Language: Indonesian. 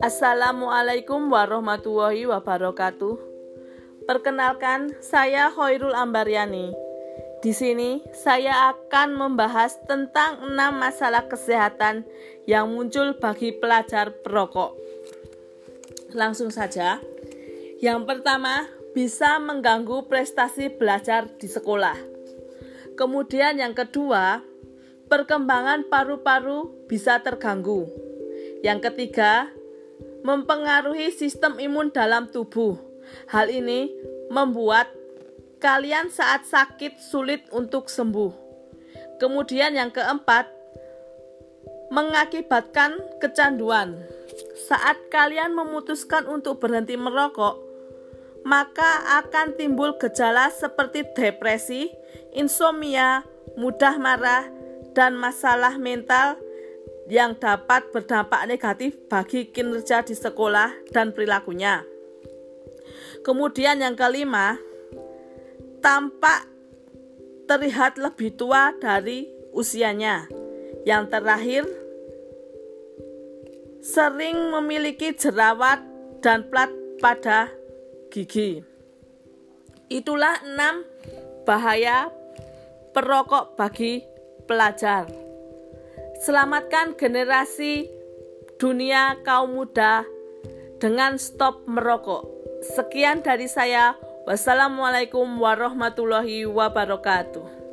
Assalamualaikum warahmatullahi wabarakatuh. Perkenalkan, saya Hoirul Ambaryani. Di sini saya akan membahas tentang enam masalah kesehatan yang muncul bagi pelajar perokok. Langsung saja. Yang pertama, bisa mengganggu prestasi belajar di sekolah. Kemudian yang kedua, perkembangan paru-paru bisa terganggu. Yang ketiga, mempengaruhi sistem imun dalam tubuh. Hal ini membuat kalian saat sakit sulit untuk sembuh. Kemudian yang keempat, mengakibatkan kecanduan. Saat kalian memutuskan untuk berhenti merokok, maka akan timbul gejala seperti depresi, insomnia, mudah marah, dan masalah mental yang dapat berdampak negatif bagi kinerja di sekolah dan perilakunya. Kemudian yang kelima, tampak terlihat lebih tua dari usianya. Yang terakhir, sering memiliki jerawat dan plat pada gigi. Itulah enam bahaya perokok bagi pelajar. Selamatkan generasi dunia kaum muda dengan stop merokok. Sekian dari saya. Wassalamualaikum warahmatullahi wabarakatuh.